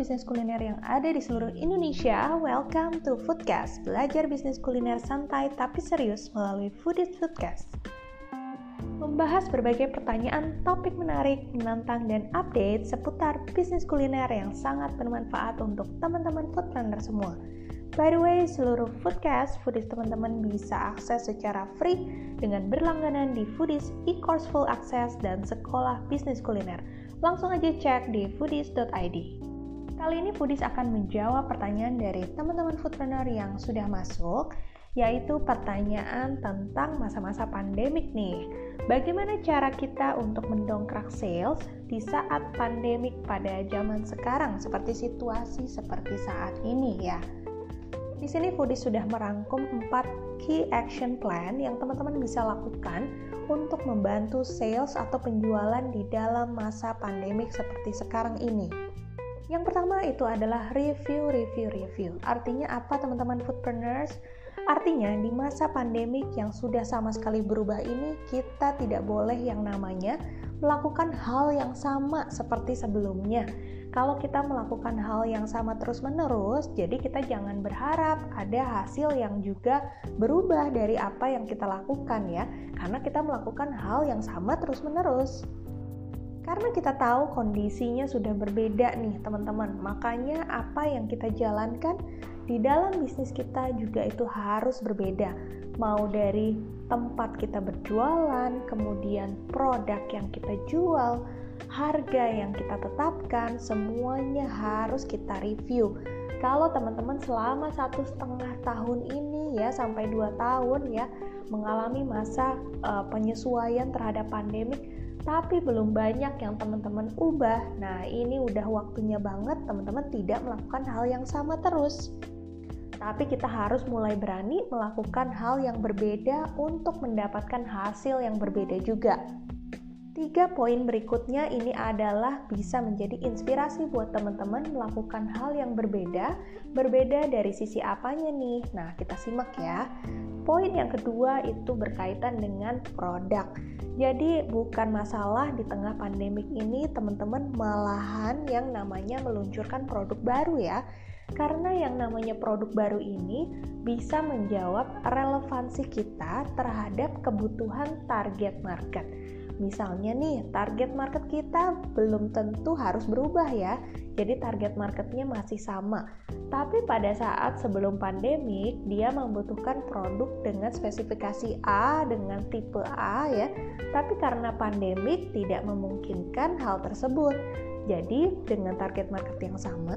bisnis kuliner yang ada di seluruh Indonesia. Welcome to Foodcast, belajar bisnis kuliner santai tapi serius melalui Foodit Foodcast. Membahas berbagai pertanyaan, topik menarik, menantang, dan update seputar bisnis kuliner yang sangat bermanfaat untuk teman-teman foodpreneur semua. By the way, seluruh Foodcast, Foodies teman-teman bisa akses secara free dengan berlangganan di Foodies e-course full access dan sekolah bisnis kuliner. Langsung aja cek di foodies.id. Kali ini Foodies akan menjawab pertanyaan dari teman-teman foodpreneur yang sudah masuk, yaitu pertanyaan tentang masa-masa pandemik nih. Bagaimana cara kita untuk mendongkrak sales di saat pandemik pada zaman sekarang seperti situasi seperti saat ini ya. Di sini Foodies sudah merangkum 4 key action plan yang teman-teman bisa lakukan untuk membantu sales atau penjualan di dalam masa pandemik seperti sekarang ini. Yang pertama itu adalah review, review, review. Artinya apa teman-teman foodpreneurs? Artinya di masa pandemik yang sudah sama sekali berubah ini kita tidak boleh yang namanya melakukan hal yang sama seperti sebelumnya. Kalau kita melakukan hal yang sama terus-menerus, jadi kita jangan berharap ada hasil yang juga berubah dari apa yang kita lakukan ya, karena kita melakukan hal yang sama terus-menerus. Karena kita tahu kondisinya sudah berbeda nih teman-teman, makanya apa yang kita jalankan di dalam bisnis kita juga itu harus berbeda. Mau dari tempat kita berjualan, kemudian produk yang kita jual, harga yang kita tetapkan, semuanya harus kita review. Kalau teman-teman selama satu setengah tahun ini ya sampai dua tahun ya mengalami masa uh, penyesuaian terhadap pandemik, tapi belum banyak yang teman-teman ubah. Nah, ini udah waktunya banget teman-teman tidak melakukan hal yang sama terus. Tapi kita harus mulai berani melakukan hal yang berbeda untuk mendapatkan hasil yang berbeda juga. Tiga poin berikutnya ini adalah bisa menjadi inspirasi buat teman-teman melakukan hal yang berbeda. Berbeda dari sisi apanya nih? Nah, kita simak ya. Poin yang kedua itu berkaitan dengan produk. Jadi bukan masalah di tengah pandemik ini teman-teman malahan yang namanya meluncurkan produk baru ya. Karena yang namanya produk baru ini bisa menjawab relevansi kita terhadap kebutuhan target market. Misalnya nih, target market kita belum tentu harus berubah ya. Jadi target marketnya masih sama. Tapi pada saat sebelum pandemik, dia membutuhkan produk dengan spesifikasi A dengan tipe A ya. Tapi karena pandemik tidak memungkinkan hal tersebut. Jadi dengan target market yang sama,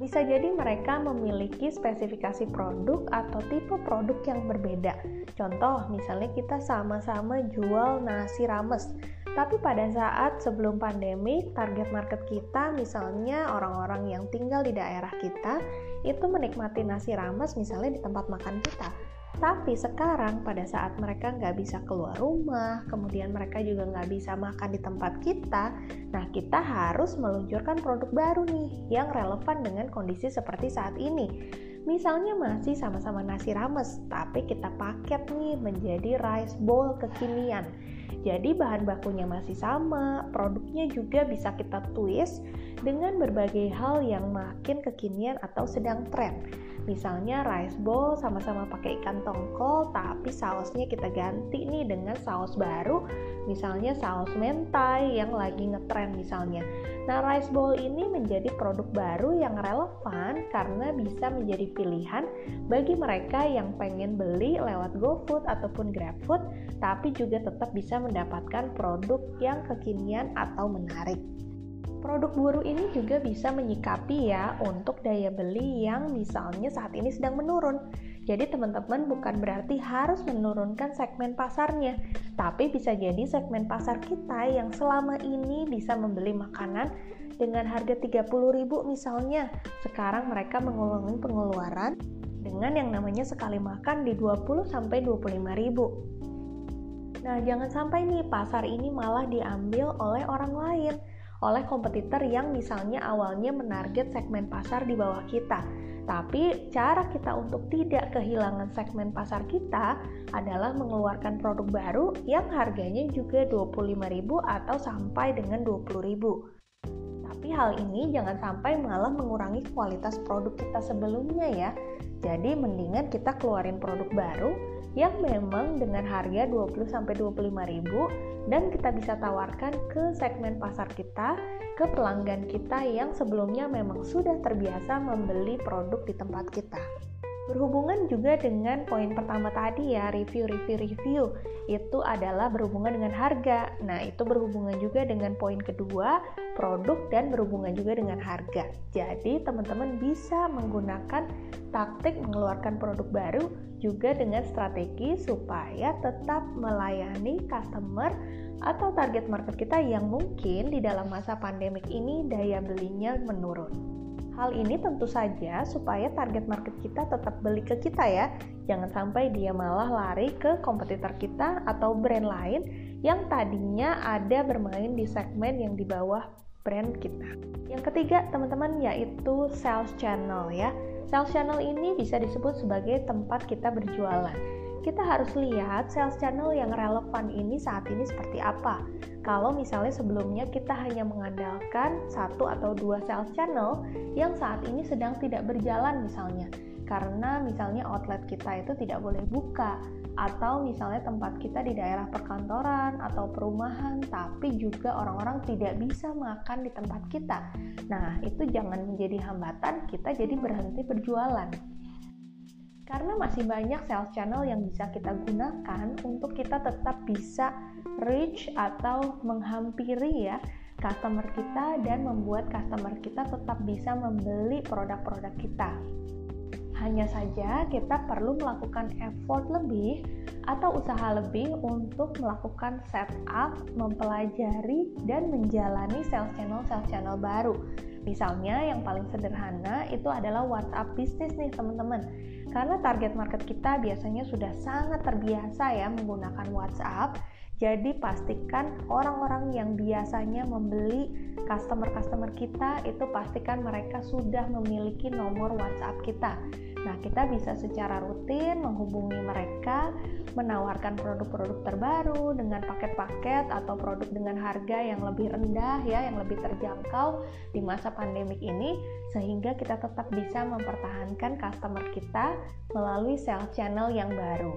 bisa jadi mereka memiliki spesifikasi produk atau tipe produk yang berbeda. Contoh, misalnya kita sama-sama jual nasi rames, tapi pada saat sebelum pandemi, target market kita misalnya orang-orang yang tinggal di daerah kita itu menikmati nasi rames misalnya di tempat makan kita. Tapi sekarang pada saat mereka nggak bisa keluar rumah, kemudian mereka juga nggak bisa makan di tempat kita, nah kita harus meluncurkan produk baru nih yang relevan dengan kondisi seperti saat ini. Misalnya masih sama-sama nasi rames, tapi kita paket nih menjadi rice bowl kekinian. Jadi bahan bakunya masih sama, produknya juga bisa kita twist dengan berbagai hal yang makin kekinian atau sedang tren. Misalnya rice bowl sama-sama pakai ikan tongkol tapi sausnya kita ganti nih dengan saus baru misalnya saus mentai yang lagi ngetren misalnya. Nah rice bowl ini menjadi produk baru yang relevan karena bisa menjadi pilihan bagi mereka yang pengen beli lewat GoFood ataupun GrabFood tapi juga tetap bisa mendapatkan produk yang kekinian atau menarik. Produk buruh ini juga bisa menyikapi ya untuk daya beli yang misalnya saat ini sedang menurun. Jadi teman-teman bukan berarti harus menurunkan segmen pasarnya, tapi bisa jadi segmen pasar kita yang selama ini bisa membeli makanan dengan harga 30.000 misalnya, sekarang mereka mengulangi pengeluaran dengan yang namanya sekali makan di 20 sampai 25.000. Nah, jangan sampai nih pasar ini malah diambil oleh orang lain oleh kompetitor yang misalnya awalnya menarget segmen pasar di bawah kita. Tapi cara kita untuk tidak kehilangan segmen pasar kita adalah mengeluarkan produk baru yang harganya juga 25.000 atau sampai dengan 20.000. Tapi hal ini jangan sampai malah mengurangi kualitas produk kita sebelumnya ya. Jadi mendingan kita keluarin produk baru yang memang dengan harga 20 sampai 25 ribu dan kita bisa tawarkan ke segmen pasar kita, ke pelanggan kita yang sebelumnya memang sudah terbiasa membeli produk di tempat kita. Berhubungan juga dengan poin pertama tadi ya, review, review, review. Itu adalah berhubungan dengan harga. Nah, itu berhubungan juga dengan poin kedua, produk dan berhubungan juga dengan harga. Jadi, teman-teman bisa menggunakan taktik mengeluarkan produk baru juga dengan strategi supaya tetap melayani customer atau target market kita yang mungkin di dalam masa pandemik ini daya belinya menurun. Hal ini tentu saja supaya target market kita tetap beli ke kita ya. Jangan sampai dia malah lari ke kompetitor kita atau brand lain yang tadinya ada bermain di segmen yang di bawah brand kita. Yang ketiga, teman-teman, yaitu sales channel ya. Sales channel ini bisa disebut sebagai tempat kita berjualan kita harus lihat sales channel yang relevan ini saat ini seperti apa. Kalau misalnya sebelumnya kita hanya mengandalkan satu atau dua sales channel yang saat ini sedang tidak berjalan misalnya, karena misalnya outlet kita itu tidak boleh buka, atau misalnya tempat kita di daerah perkantoran atau perumahan, tapi juga orang-orang tidak bisa makan di tempat kita. Nah, itu jangan menjadi hambatan kita jadi berhenti berjualan karena masih banyak sales channel yang bisa kita gunakan untuk kita tetap bisa reach atau menghampiri ya customer kita dan membuat customer kita tetap bisa membeli produk-produk kita. Hanya saja kita perlu melakukan effort lebih atau usaha lebih untuk melakukan setup, mempelajari dan menjalani sales channel sales channel baru. Misalnya yang paling sederhana itu adalah WhatsApp bisnis nih teman-teman karena target market kita biasanya sudah sangat terbiasa ya menggunakan WhatsApp. Jadi pastikan orang-orang yang biasanya membeli customer-customer kita itu pastikan mereka sudah memiliki nomor WhatsApp kita. Nah, kita bisa secara rutin menghubungi mereka, menawarkan produk-produk terbaru dengan paket-paket atau produk dengan harga yang lebih rendah ya, yang lebih terjangkau di masa pandemik ini sehingga kita tetap bisa mempertahankan customer kita melalui sales channel yang baru.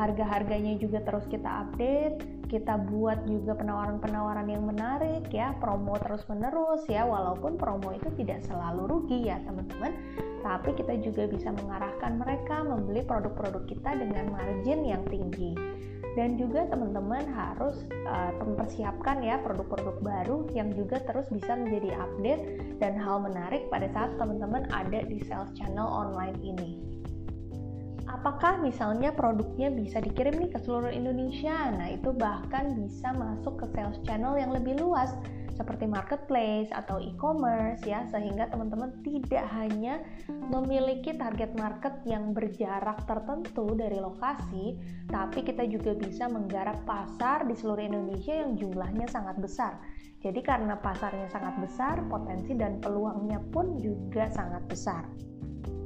harga-harganya juga terus kita update kita buat juga penawaran-penawaran yang menarik ya promo terus menerus ya walaupun promo itu tidak selalu rugi ya teman-teman tapi kita juga bisa mengarahkan mereka membeli produk-produk kita dengan margin yang tinggi dan juga teman-teman harus uh, mempersiapkan ya produk-produk baru yang juga terus bisa menjadi update dan hal menarik pada saat teman-teman ada di sales channel online ini. Apakah misalnya produknya bisa dikirim nih ke seluruh Indonesia? Nah, itu bahkan bisa masuk ke sales channel yang lebih luas seperti marketplace atau e-commerce ya sehingga teman-teman tidak hanya memiliki target market yang berjarak tertentu dari lokasi tapi kita juga bisa menggarap pasar di seluruh Indonesia yang jumlahnya sangat besar jadi karena pasarnya sangat besar potensi dan peluangnya pun juga sangat besar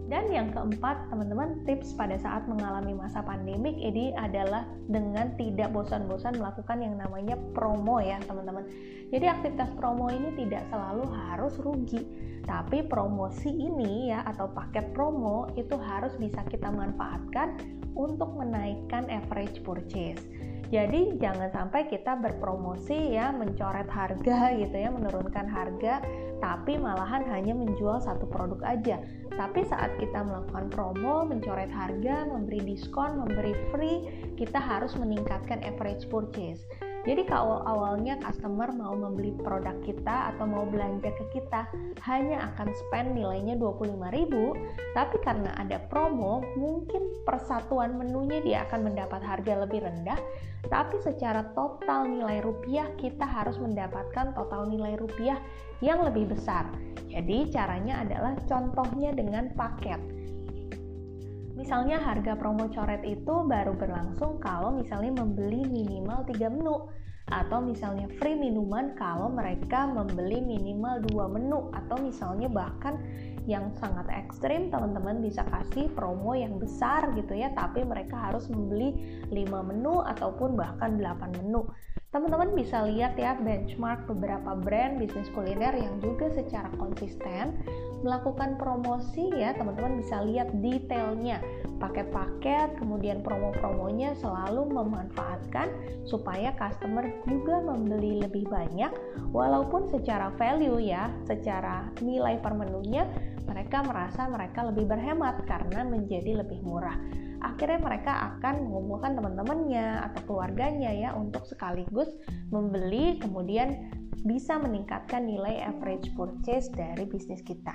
dan yang keempat, teman-teman, tips pada saat mengalami masa pandemik ini adalah dengan tidak bosan-bosan melakukan yang namanya promo ya, teman-teman. Jadi aktivitas promo ini tidak selalu harus rugi, tapi promosi ini ya atau paket promo itu harus bisa kita manfaatkan untuk menaikkan average purchase. Jadi jangan sampai kita berpromosi ya mencoret harga gitu ya, menurunkan harga tapi malahan hanya menjual satu produk aja. Tapi saat kita melakukan promo, mencoret harga, memberi diskon, memberi free, kita harus meningkatkan average purchase. Jadi kalau awalnya customer mau membeli produk kita atau mau belanja ke kita hanya akan spend nilainya 25.000, tapi karena ada promo, mungkin persatuan menunya dia akan mendapat harga lebih rendah, tapi secara total nilai rupiah kita harus mendapatkan total nilai rupiah yang lebih besar. Jadi caranya adalah contohnya dengan paket. Misalnya harga promo coret itu baru berlangsung kalau misalnya membeli minimal 3 menu. Atau misalnya free minuman kalau mereka membeli minimal 2 menu. Atau misalnya bahkan yang sangat ekstrim teman-teman bisa kasih promo yang besar gitu ya. Tapi mereka harus membeli 5 menu ataupun bahkan 8 menu. Teman-teman bisa lihat ya benchmark beberapa brand bisnis kuliner yang juga secara konsisten melakukan promosi ya teman-teman bisa lihat detailnya. Paket-paket kemudian promo-promonya selalu memanfaatkan supaya customer juga membeli lebih banyak. Walaupun secara value ya secara nilai per menunya mereka merasa mereka lebih berhemat karena menjadi lebih murah. Akhirnya mereka akan mengumpulkan teman-temannya atau keluarganya ya untuk sekaligus membeli kemudian bisa meningkatkan nilai average purchase dari bisnis kita.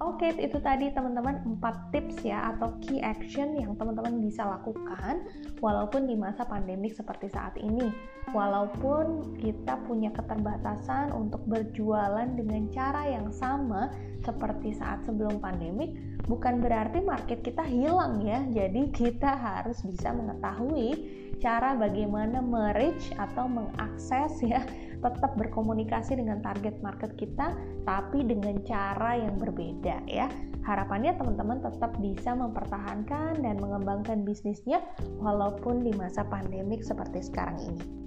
Oke, itu tadi teman-teman 4 tips ya atau key action yang teman-teman bisa lakukan walaupun di masa pandemik seperti saat ini. Walaupun kita punya keterbatasan untuk berjualan dengan cara yang sama seperti saat sebelum pandemik, bukan berarti market kita hilang ya. Jadi kita harus bisa mengetahui cara bagaimana merich atau mengakses ya tetap berkomunikasi dengan target market kita tapi dengan cara yang berbeda ya harapannya teman-teman tetap bisa mempertahankan dan mengembangkan bisnisnya walaupun di masa pandemik seperti sekarang ini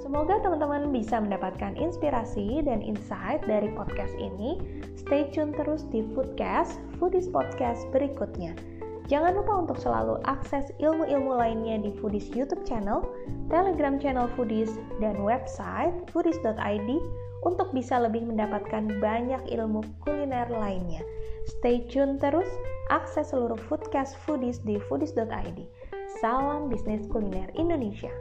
Semoga teman-teman bisa mendapatkan inspirasi dan insight dari podcast ini. Stay tune terus di Foodcast, Foodies Podcast berikutnya. Jangan lupa untuk selalu akses ilmu-ilmu lainnya di Foodies YouTube channel, Telegram channel Foodies, dan website foodies.id untuk bisa lebih mendapatkan banyak ilmu kuliner lainnya. Stay tune terus, akses seluruh foodcast Foodies di foodies.id. Salam bisnis kuliner Indonesia.